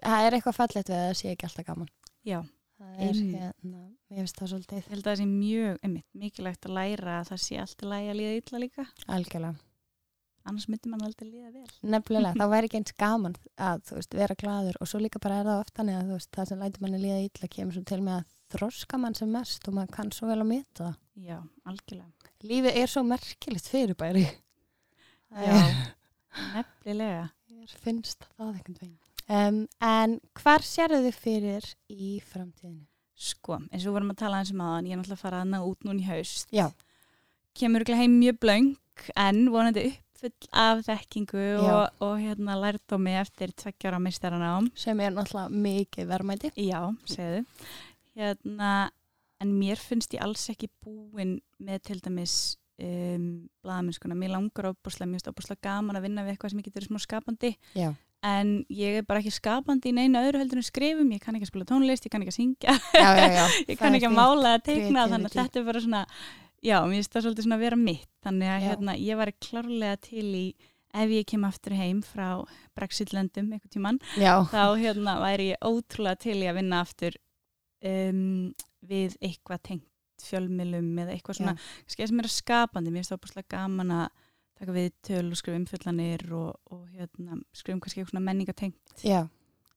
S2: það er eitthvað fallegt við að það sé ekki alltaf gaman.
S3: Já,
S2: það er hérna, ég veist það svolítið.
S3: Ég held að það sé mjög, einmitt, mikilvægt að læra að það sé allt í lagi að líða illa líka.
S2: Algjörlega,
S3: annars myndi mann aldrei líða vel.
S2: Nefnilega, þá væri ekki eins gaman að þú veist, vera gladur og svo líka bara er það oft þannig að þú veist, það sem lætur manni líða illa kemur svo til með að þroska mann sem mest og maður kann svo vel að meta
S3: Já, algjörlega
S2: lífið er svo merkilegt fyrirbæri
S3: Já, nefnilega
S2: Mér finnst það einhvern veginn. Um, en hvar sérðu þið fyrir í framtíðinu?
S3: Sko, eins og við vorum að tala eins um aðan ég er náttúrulega að fara að ná út núna í haust
S2: Já.
S3: Kemur ekki heim mjög blöng en vonandi uppfull af þekkingu og, og hérna lærdómi eftir tveggjara meistarana
S2: Sem er náttúrulega mikið verðmæti.
S3: Já, segðu. Hérna, en mér finnst ég alls ekki búin með til dæmis um, blaðamennskuna. Mér langar ábúrslega, mér finnst ábúrslega gaman að vinna við eitthvað sem ég getur smá skapandi.
S2: Já.
S3: En ég er bara ekki skapandi í neina öðru heldur en skrifum. Ég kann ekki að spila tónlist, ég kann ekki að syngja,
S2: Já, já, já.
S3: ég kann ekki að mála að teikna. Þannig að þetta er bara svona, já, mér finnst það svolítið svona að vera mitt. Þannig að hérna, ég var klárlega til í, ef ég kem aftur heim frá Brexit-löndum einhvern tímann,
S2: Já,
S3: þá hérna væri ég ótrúlega til í að vinna aftur um, við eitthvað tengt fjölmilum eða eitthvað svona, skeitt sem er skapandi mér finnst það opaslega gaman að taka við töl og skrifa umfyllanir og, og hérna, skrifa um kannski eitthvað svona menningatengt
S2: já,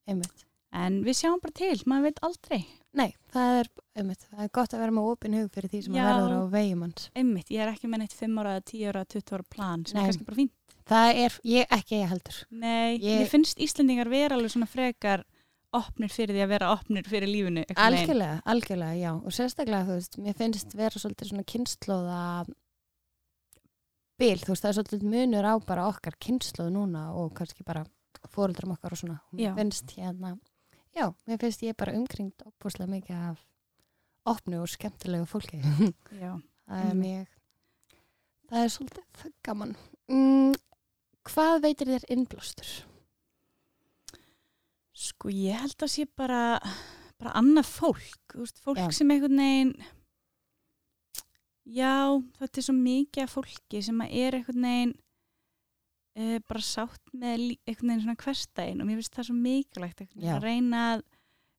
S2: einmitt.
S3: en við sjáum bara til, maður veit aldrei
S2: Nei, það er, einmitt, það er gott að vera með opin hug fyrir því sem
S3: Já.
S2: að verður á vegum hans.
S3: einmitt, ég er ekki með neitt 5 ára, 10 ára, 20 ára plan sem
S2: Nei.
S3: er kannski bara fínt
S2: Það er, ég, ekki ég heldur.
S3: Nei,
S2: Ég-
S3: mér finnst Íslendingar vera alveg svona frekar opnir fyrir því að vera opnir fyrir lífinu einhvern veginn.
S2: Algjörlega, algjörlega, já. Og sérstaklega, þú veist, mér finnst vera svolítið svona kynnslóða bil, þú veist, það er svolítið munur á bara okkar kynnslóð núna og kannski bara fóruldrum okkar og svona. Mér finnst hérna, já, mér finnst ég bara umkringt opbúslega mikið af opnu og skemmtilegu fólki.
S3: Já.
S2: það er mjög, það er svolítið gaman. Mm, hvað veitir þér innblástur?
S3: Sko ég held að sé bara, bara annað fólk, veist, fólk
S2: Já.
S3: sem einhvern veginn, já, þetta er svo mikið af fólki sem er einhvern veginn uh, bara sátt með einhvern veginn svona hverstæðin og mér finnst það svo mikilvægt að reyna að,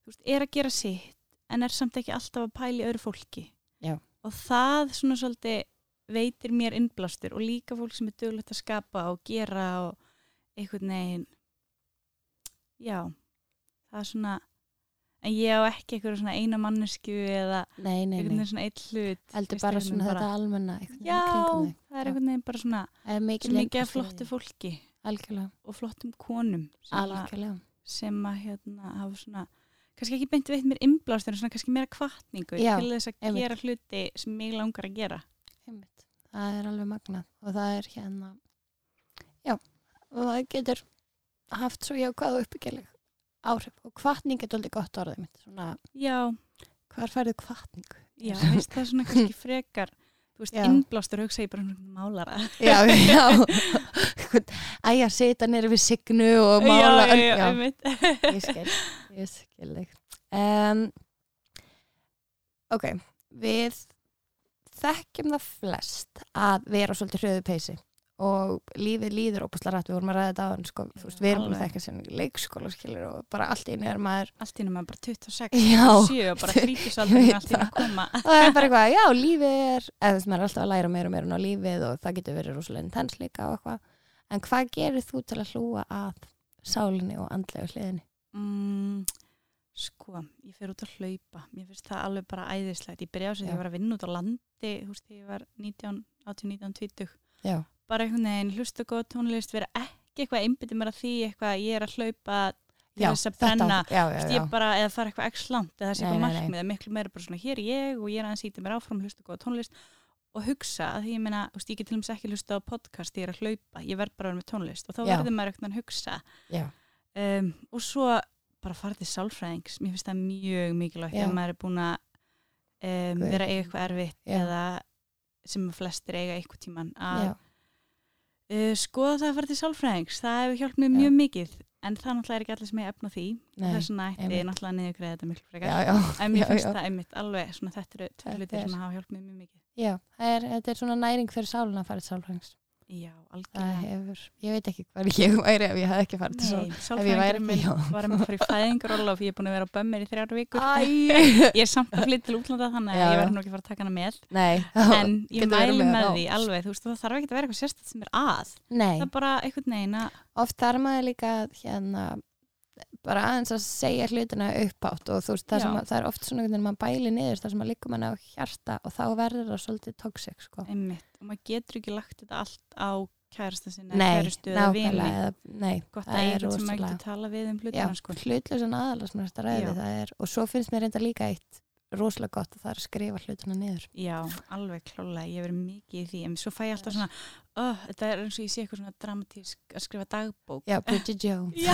S3: þú veist, er að gera sitt en er samt ekki alltaf að pæla í öðru fólki.
S2: Já.
S3: Og það svona svolítið veitir mér innblástur og líka fólk sem er duglegt að skapa og gera og einhvern veginn, já, það er svona en ég á ekki einhverju svona eina mannesku eða veginn svona eitt hlut
S2: Heldur bara svona
S3: veginn
S2: þetta almenna
S3: já, það er einhvern veginn bara svona
S2: mikið
S3: mikið flottu fólki
S2: Algjörlega,
S3: og flottum konum sem, að, sem að hérna hafa svona kannski ekki beint veit mér innblástur en svona kannski meira kvartningu til þess að
S2: einmitt.
S3: gera hluti sem mig langar að gera.
S2: Einmitt. það er alveg magnað. Og það er hérna já, og það getur haft svo jákvæð og uppbyggileg áhrif og kvartning er doldið gott orðið mitt svona,
S3: Já,
S2: hvar færðu kvartningu?
S3: já, veist, það er svona kannski frekar, þú veist, innblástur hugsa ég bara svona málara.
S2: já, já. Æja, sita nýri við signu og mála
S3: já, já, já,
S2: ég skil, ég skil um, ok, við þekkjum það flest að vera svolítið hröðu peysi og lífið líður óbúslega rætt, við vorum að ræða þetta á hann sko, þú veist, við erum búin að þekka sem leikskóla skilur og bara allt í einu er maður
S3: Allt í einu maður bara 26,
S2: Já.
S3: 27 og bara þrítisaldurinn
S2: Ég
S3: allt í einu
S2: veit
S3: að koma.
S2: og það er bara eitthvað, já, lífið er eða þess að maður er alltaf að læra meira og meira á lífið og það getur verið rosalega intens líka og eitthvað en hvað gerir þú til að hlúa að sálinni og andlega hliðinni?
S3: Mm, sko, ég fer út að hlaupa. Mér finnst það alveg bara æðislegt. Ég byrjaði á þess að ég var að vinna út á landi, var 19, 18, 19, 20.
S2: Já,
S3: Bara einhvern veginn, hlusta góð tónlist, vera ekki eitthvað að einbytti mér að því eitthvað, ég er að hlaupa til þess að brenna. bara, eða fara eitthvað x langt eða það sé eitthvað markmið, eða miklu meira bara svona hér er ég og ég er aðeins íti mér áfram hlusta góða tónlist. Og hugsa að því ég meina, veist, ég get til dæmis ekki hlusta á podcast, ég er að hlaupa, ég verð bara að vera með tónlist. Og þá verður maður eitthvað að hugsa. Um, og svo bara fara til sálfræðings, mér finnst það mjög mikilvægt ef maður er búin að um, vera að eiga eitthvað erfitt eða sem flestir eiga eitthvað tíman að uh, skoða það að fara til sálfræðings það hefur hjálpað mér
S2: Já.
S3: mjög mikið en það náttúrulega er ekki allir sem ég efna því það er svona ætti
S2: einmitt.
S3: náttúrulega niðurgreða þetta miklu frekar
S2: já, já,
S3: en mér
S2: já,
S3: finnst
S2: já.
S3: það einmitt alveg svona þetta eru tveir hlutir
S2: er-
S3: sem hafa hjálpað mér mjög mikið
S2: já er, þetta er svona næring fyrir sáluna að fara til sálfræðings
S3: já,
S2: það
S3: algjörlega.
S2: hefur, ég veit ekki hvað ég væri ef ég hef ekki farið til sál
S3: Nei, sálfræðingurinn minn var að fara í fæðingaróla og ég er búin að vera á bömmir í þrjár vikur. Ég er samt að flytta til útlanda þannig að ég
S2: já.
S3: verður nú ekki að fara að taka hana með.
S2: Nei
S3: en ég mæli
S2: með
S3: með því alveg þú veist það þarf ekki að vera eitthvað sérstætt sem er að.
S2: Nei,
S3: það er bara einhvern veginn að
S2: oft þarf maður líka að, hérna bara aðeins að segja hlutina uppátt og þú veist, það,
S3: Já.
S2: að- það er oft svona hvernig maður bæli niður þar sem maður líka manna á hjarta og þá verður það svolítið toxic sko.
S3: einmitt og maður getur ekki lagt þetta allt á kærasta sinna,
S2: nei,
S3: kærustu eða vini
S2: nei,
S3: gott að
S2: er
S3: einhvern sem maður getur tala við um
S2: já,
S3: hlutina sko.
S2: hlutlausan aðalega sem þetta ræði
S3: Já.
S2: það er, og svo finnst mér reynda líka eitt rosalega gott að það er að skrifa hlutina niður.
S3: Já, alveg klálega, ég verið mikið í því en svo fæ ég alltaf svona oh, þetta er eins og ég sé eitthvað svona dramatísk að skrifa dagbók.
S2: Já, Bridget Jones.
S3: Já.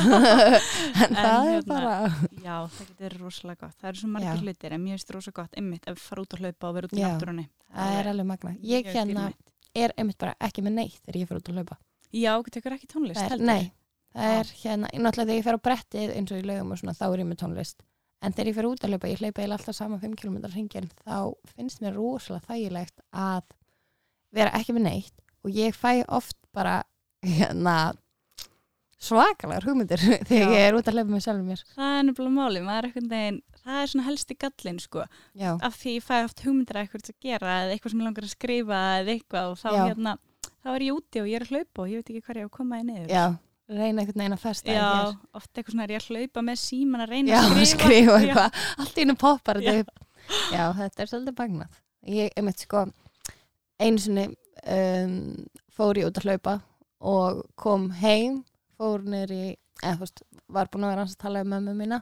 S2: en það er
S3: hérna,
S2: bara
S3: Já, það getur rosalega gott, það eru svo margir hlutir en mér finnst rosalega gott, einmitt, að fara út að hlaupa og vera út í náttúrunni.
S2: Það er alveg magna ég hérna er einmitt bara ekki með neitt þegar ég fyrir út að hlaupa.
S3: Já, tekur ekki tónlist
S2: það er, nei, það er hérna náttúrulega þegar ég fer á brettið eins og í laugum og svona þá er ég með tónlist en þegar ég fer út að hlaupa, ég hlaupa alltaf saman 5 km hringin, þá finnst mér rosalega þægilegt að vera ekki með neitt og ég fæ oft bara hérna svakalegar hugmyndir þegar ég er út að hlaupa með sjálfum mér.
S3: Það er nefnilega máli, maður er eitthvað veginn það er svona helsti gallin sko.
S2: Já,
S3: af því ég fæ oft hugmyndir að eitthvað að gera eða eitthvað sem ég langar að skrifa eða eitthvað og þá hérna, þá er ég úti og ég er að hlaupa og ég veit ekki hvað ég á að koma í niður.
S2: Já, reyna einhvern veginn að festa
S3: Já,
S2: hér.
S3: oft eitthvað svona er ég að hlaupa með síman að reyna
S2: já,
S3: að skrifa.
S2: skrifa
S3: Já.
S2: eitthvað. Allt í einu poppar þetta upp. Já, þetta er svolítið bagnað. Ég, einmitt sko einu sinni um, fór ég út að hlaupa og kom heim fór í, eða þú veist var búin að vera hans að tala um mömmu mína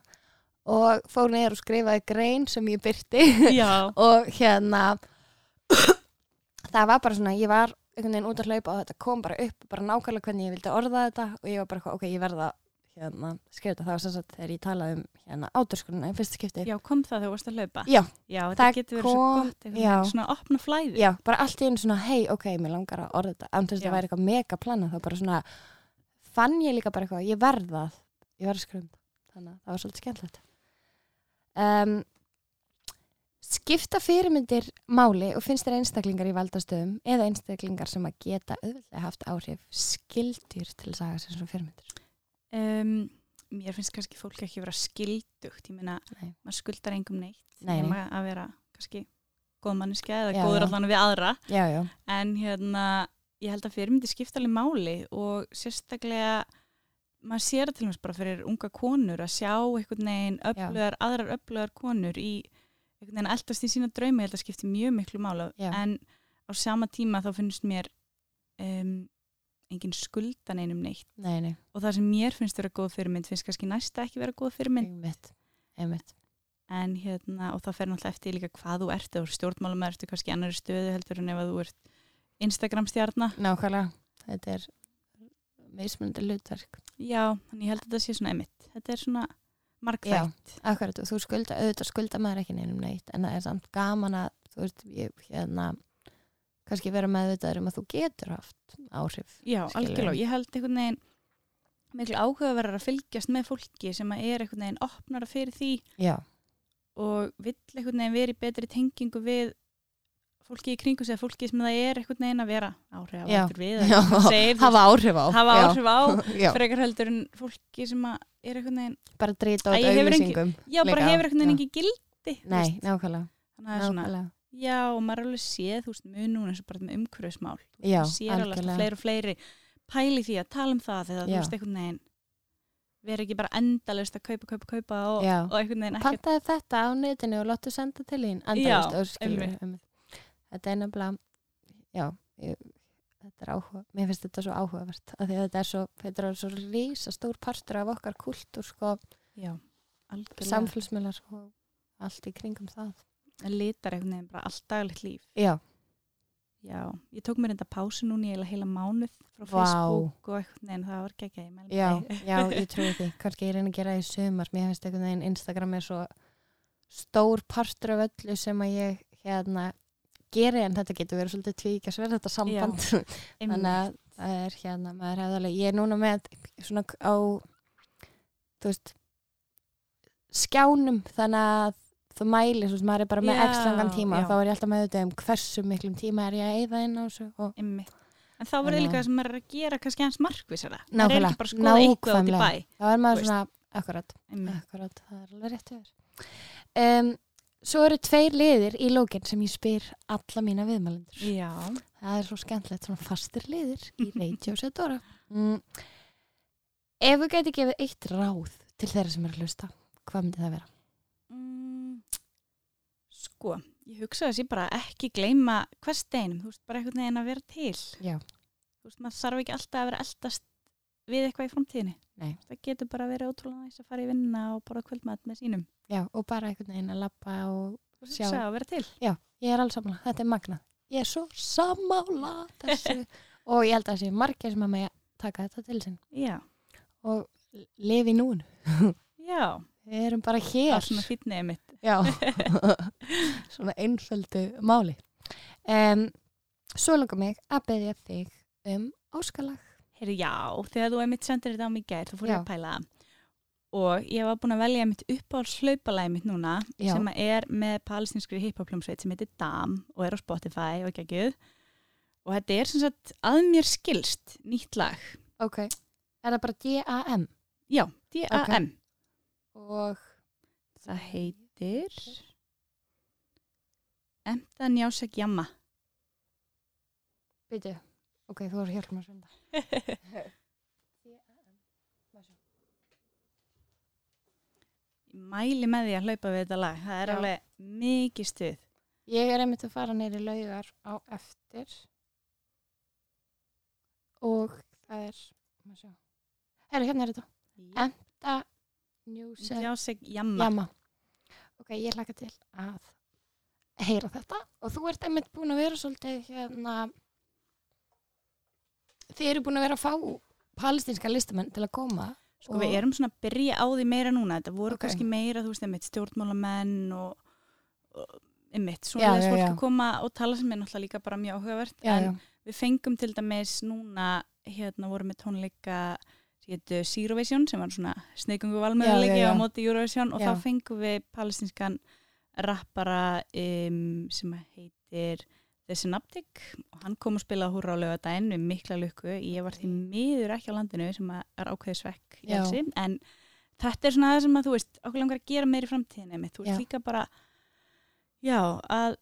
S2: og fór niður og skrifaði grein sem ég byrti
S3: Já,
S2: og hérna það var bara svona, ég var einhvern veginn út að hlaupa og þetta kom bara upp bara nákvæmlega hvernig ég vildi orða þetta og ég var bara, eitthvað, ok, ég verða hérna, þetta, það var sem sagt þegar ég talaði um hérna áturskununa í fyrsta skipti.
S3: Já, kom það þegar þú varst að hlaupa?
S2: Já,
S3: Já,
S2: það
S3: getur verið svo gott veginn, svona opna flæði.
S2: Já, bara allt í einu svona, hei, ok, mér langar að orða þetta en þess að það væri eitthvað mega planað þá bara svona, fann ég líka bara eitthvað ég verða ég verða það þannig að það var svolítið skemmtilegt. Um, skipta fyrirmyndir máli og finnst þér einstaklingar í valdastöðum eða einstaklingar sem að geta auðvitað haft áhrif skildur til að saga sér svona fyrirmyndir?
S3: Um, Mér finnst kannski fólk ekki vera skildugt Ég meina,
S2: Nei.
S3: maður skuldar engum neitt
S2: Nei,
S3: nema að vera kannski góð manneska eða
S2: Já,
S3: góður allan við aðra.
S2: Já, já,
S3: en hérna, ég held að fyrirmyndi skipta alveg máli og sérstaklega maður sér það til dæmis bara fyrir unga konur að sjá einhvern veginn öflugar, aðrar öflugar konur í einhvern veginn eldast í sína draumi, ég held að skipti mjög miklu mála
S2: Já.
S3: en á sama tíma þá finnst mér um, engin skuldan einum neitt.
S2: Nei, nei,
S3: og það sem mér finnst vera góð fyrirmynd finnst kannski næsta ekki vera góð fyrirmynd.
S2: Einmitt einmitt,
S3: en hérna, og það fer náttúrulega eftir líka hvað þú ert, ert stjórnmálum ertu kannski í annari stöðu heldur en ef þú ert Instagram stjarnar
S2: nákvæmlega. Þetta er mismunandi hlutverk.
S3: Já, þannig ég held að þetta sé svona emitt þetta er svona margþætt
S2: akkurat og þú skulda, auðvitað skulda maður ekki neinum neitt en það er samt gaman að þú veist, ég hérna kannski vera meðvitaður um að þú getur haft áhrif
S3: já,
S2: Skilurðu.
S3: algjörlega, ég held einhvern veginn miklu áhugaverðar að fylgjast með fólki sem að er einhvern veginn opnara fyrir því
S2: já,
S3: og vill einhvern veginn vera í betri tengingu við fólki í kringu sig, fólki sem það er einhvern veginn að vera áhrif
S2: Já.
S3: við,
S2: Já.
S3: segir,
S2: hafa áhrif á.
S3: hafa áhrif á frekar heldur en fólki sem er einhvern veginn,
S2: bara drita
S3: hefur
S2: auðlýsingum
S3: já bara
S2: Líka,
S3: hefur einhvern veginn ekki gildi
S2: nei, nákvæmlega,
S3: þannig að er svona, já og maður alveg séð þú veist, mjög núna eins og bara með umhverfismál.
S2: Já,
S3: sér alveg fleiri og fleiri pæli því að tala um það þegar þú veist einhvern veginn vera ekki bara endalust að kaupa, kaupa, kaupa og, og einhvern veginn ekkert
S2: pantaði þetta á netinu og láttu senda til þín
S3: Já,
S2: þetta er nefnilega já, ég, þetta er áhuga mér finnst þetta svo áhugavert af því að þetta er svo, þetta er svo rísa stór partur af okkar kultúr sko,
S3: já,
S2: samfélsmiðlar og allt í kringum það.
S3: Það litar einhvern veginn bara allt daglegt líf.
S2: Já,
S3: já, ég tók mér enda pásu í eiginlega heila mánuð frá. Facebook og einhvern veginn það var ekki ekki, ég mæli
S2: já, ég trúi því. Kannski ég reyna að gera það í sumar mér finnst einhvern veginn Instagram er svo stór partur af öllu sem að ég hérna geri en þetta getur verið svolítið tvíkja sverð þetta samband þannig að það er hérna maður hefði alveg, ég er núna með svona á þú veist skjánum þannig að þú mælir, veist, maður er bara með
S3: Já,
S2: x langan tíma
S3: já.
S2: og þá er ég alltaf með þetta um hversu miklum tíma er ég að eyða inn á þessu.
S3: En þá verður líka
S2: að-
S3: það sem maður er að gera kannski hans markvísara. Það er ekki bara skoða eitthvað út í bæ.
S2: þá er maður svona, akkurat akkurat, það er alveg rétt Svo eru tveir liðir í lókin sem ég spyr alla mína viðmælendur
S3: Já.
S2: Það er svo skemmtilegt, svona fastir liðir í Radio Sedora. Mm. Ef við gæti gefið eitt ráð til þeirra sem er að hlusta, hvað myndi það vera?
S3: Mm, sko, ég hugsa þess ég bara ekki gleyma hvers steinum, þú veist, bara einhvern veginn að vera til.
S2: Já.
S3: Þú veist, maður þarf ekki alltaf að vera eldast við eitthvað í framtíðinni.
S2: Nei.
S3: Það getur bara verið ótrúlega næst að fara í vinna og bara kvöldmat með sínum.
S2: Já, og bara einhvern veginn að lappa og Sjá.
S3: að vera til.
S2: já, ég er alls sammála, þetta er magnað. Ég er svo sammála og ég held að það sé margir sem að með taka þetta til sinn
S3: Já.
S2: og lifi núna.
S3: Já.
S2: Við erum bara
S3: Það
S2: hér.
S3: er svona fýtnið mitt.
S2: Já, svona einföldu máli. Um, svo langar mig að beðja þig um óskalag.
S3: Heyri, já, þegar þú einmitt sendir þetta á mig í gær, þú fór ég að pæla. Og ég var búin að velja einmitt uppáhalds hlaupalæði mitt núna
S2: Já.
S3: sem að er með palestinskri hiphopljómsveit sem heitir DAM og er á Spotify og ekki ekki og þetta er sem sagt að mér skilst nýtt lag.
S2: Ok. Er það bara D-A-M?
S3: Já, D-A-M.
S2: Og
S3: Það heitir Emta Njásek Jamma.
S2: byrju. Ok, þú voru hjálpum að svönda.
S3: Mæli með því að hlaupa við þetta lag. Það er
S2: Já.
S3: alveg mikið stuð.
S2: Ég er einmitt að fara neyri laugar á eftir. Og það er. Herru, hérna er þetta. En- Da, Njúse,
S3: Njásek Jamma.
S2: Jamma. Ok, ég hlaka til að heyra þetta. Og þú ert einmitt búin að vera svolítið hérna, þið eru búin að vera að fá palestinska listamenn til að koma.
S3: Sko við erum svona að byrja á því meira núna. Þetta voru
S2: Ok.
S3: kannski meira, þú veist, einmitt stjórnmálamenn og, og einmitt, svona þess fólk að koma og tala sem er náttúrulega líka bara mjög áhugavert.
S2: Já,
S3: en
S2: já.
S3: við fengum til dæmis núna, hérna voru með tónleika hétu Eurovision sem var svona sneikungu valmöðulegi á móti Eurovision og
S2: Já.
S3: þá fengum við palestinskan rappara um, sem heitir The Synaptic og hann kom og spilaði húra á lögadaginn með mikla lukku. Ég var því miður ekki á landinu sem er ákveðið svekk en þetta er svona það sem að þú veist okkur langar að gera meir í framtíðinni mitt. Þú veist líka bara já, að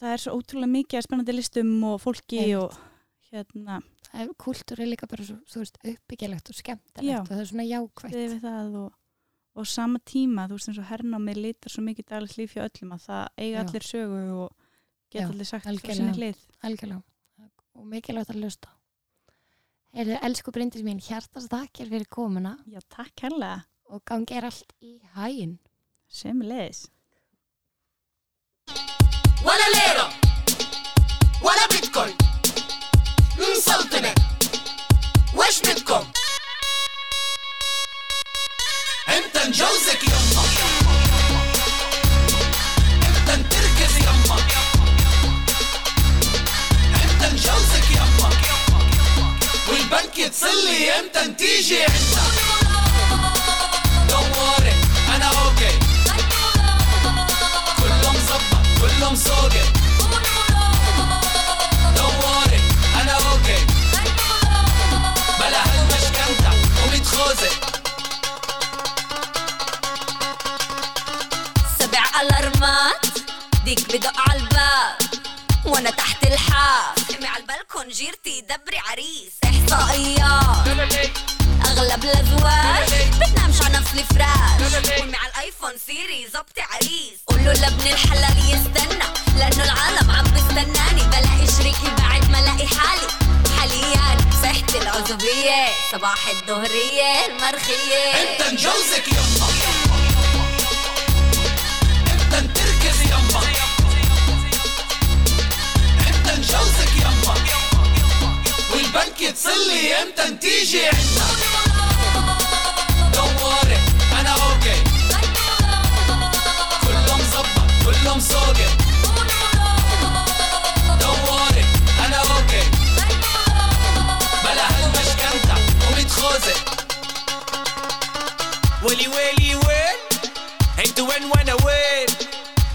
S3: það er svo ótrúlega mikið spennandi listum og fólki
S2: Einmitt.
S3: og hérna
S2: Það er kultúr er líka bara svo, þú veist, uppbyggilegt og skemmtilegt
S3: Já.
S2: og það er svona
S3: við við það og, og sama tíma, þú veist eins og hernámið litar svo mikið daglegt líf hjá öllum að það eiga
S2: Já.
S3: allir sögu og geta
S2: Já,
S3: allir sagt frá sinni hlið.
S2: Algjörlega. Og mikilvægt að lusta Erðu elsku brindis mín hjartast takkir fyrir komuna.
S3: Já, takk helga
S2: og gangi er allt í hægin
S3: sem leis
S4: Wala lera Wala bitcoin. Msaltene Wesh bitcoin. Enta njózek jomma Enta ntirkez jomma انت مجوزك يما والبنك يتصل لي إمتى نتيجي عندك. دوري أنا أوكي. كله مظبط كله مسوقت دوري أنا أوكي. بلا هالمشكنتة قومي تخوزي.
S5: سبع ألارمات ديك بدق دبري عريس. إحصائيات. أغلب الأزواج بتنامش على نفس الفراش. امي على الآيفون سيري زبطي عريس. قولوا لابن الحلال يستنى لأنه العالم عم بستناني بلاقي شريكي بعد ما ألاقي حالي. حاليا صحتي العزوبية صباح الظهرية المرخية.
S4: أنت نجوزك يما. أنت نتركز أنت نجوزك يما. والبنك يتصلي إمتى تيجي عنا دوري. أنا أوكي. كله مظبط كله مصوقي دوري. أنا أوكي. بلا هالمشكنتة وميت خوذة
S6: ولي ويلي وين أنتوا وين وأنا وين؟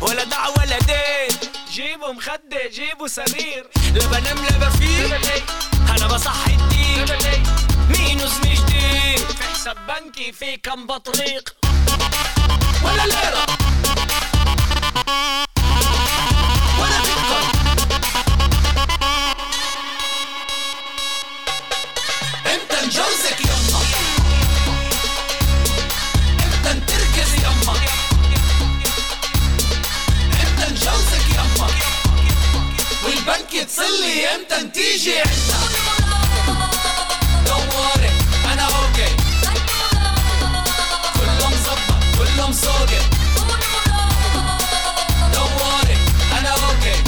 S6: ولا دع ولا دين. جيبوا مخدة جيبوا سرير لا بنام لا بفيق أنا بصحي الدين. مينوس مش دين؟ في حساب بنكي في كم بطريق.
S4: ولا ليرة ولا بيتكوين يتصلي إمتى تيجي عنا دوري. أنا أوكي. كله مظبط كله مصوقي دوري. أنا أوكي.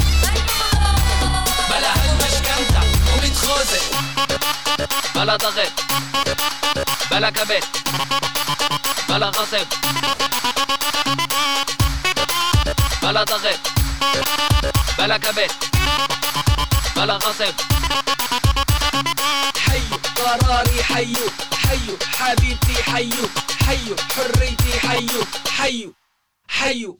S4: بلا هالمشكنتة وميت خوذة
S7: بلا ضغط. بلا كبت. بلا غصب. بلا ضغط. بلا كبت. بلا غصب
S6: حيو قراري حيو حيو حبيبتي حيو حيو حريتي حيو حيو حيو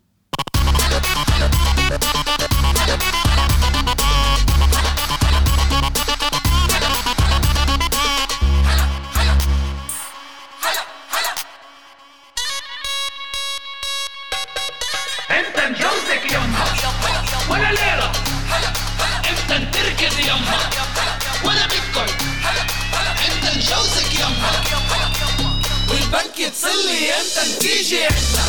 S4: والبنك يتصلي امتى تيجي عنا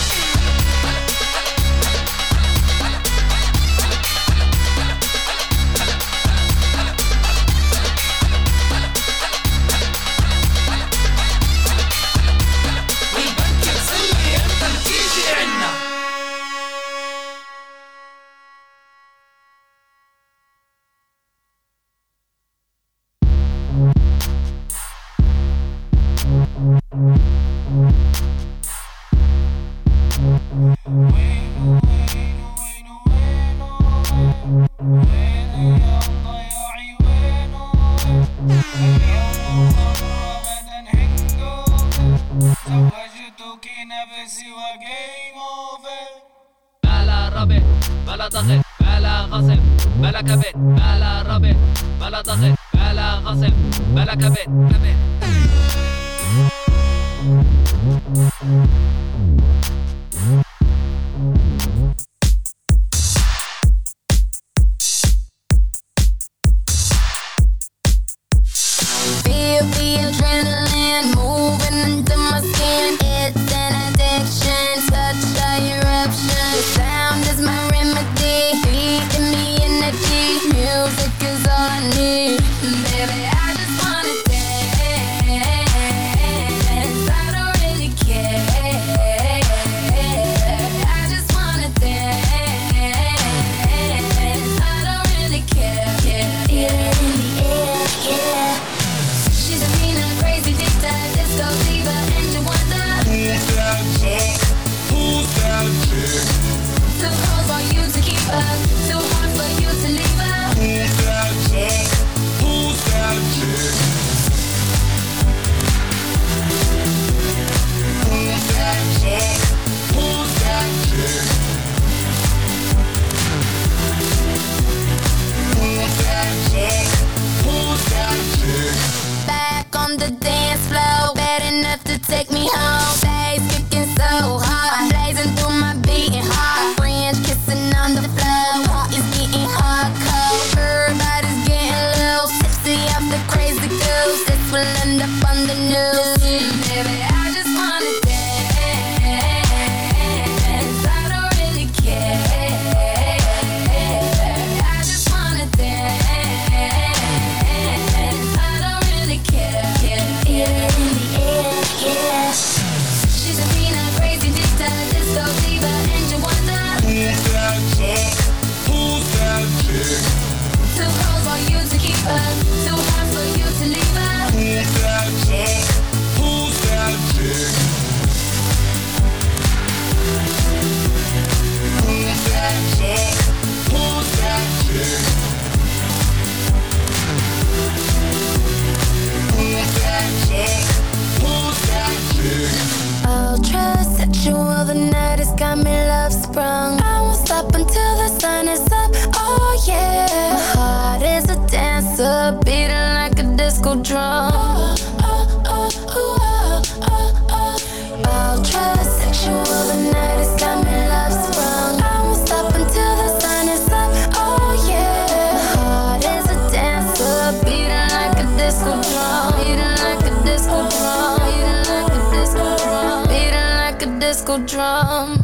S5: drum.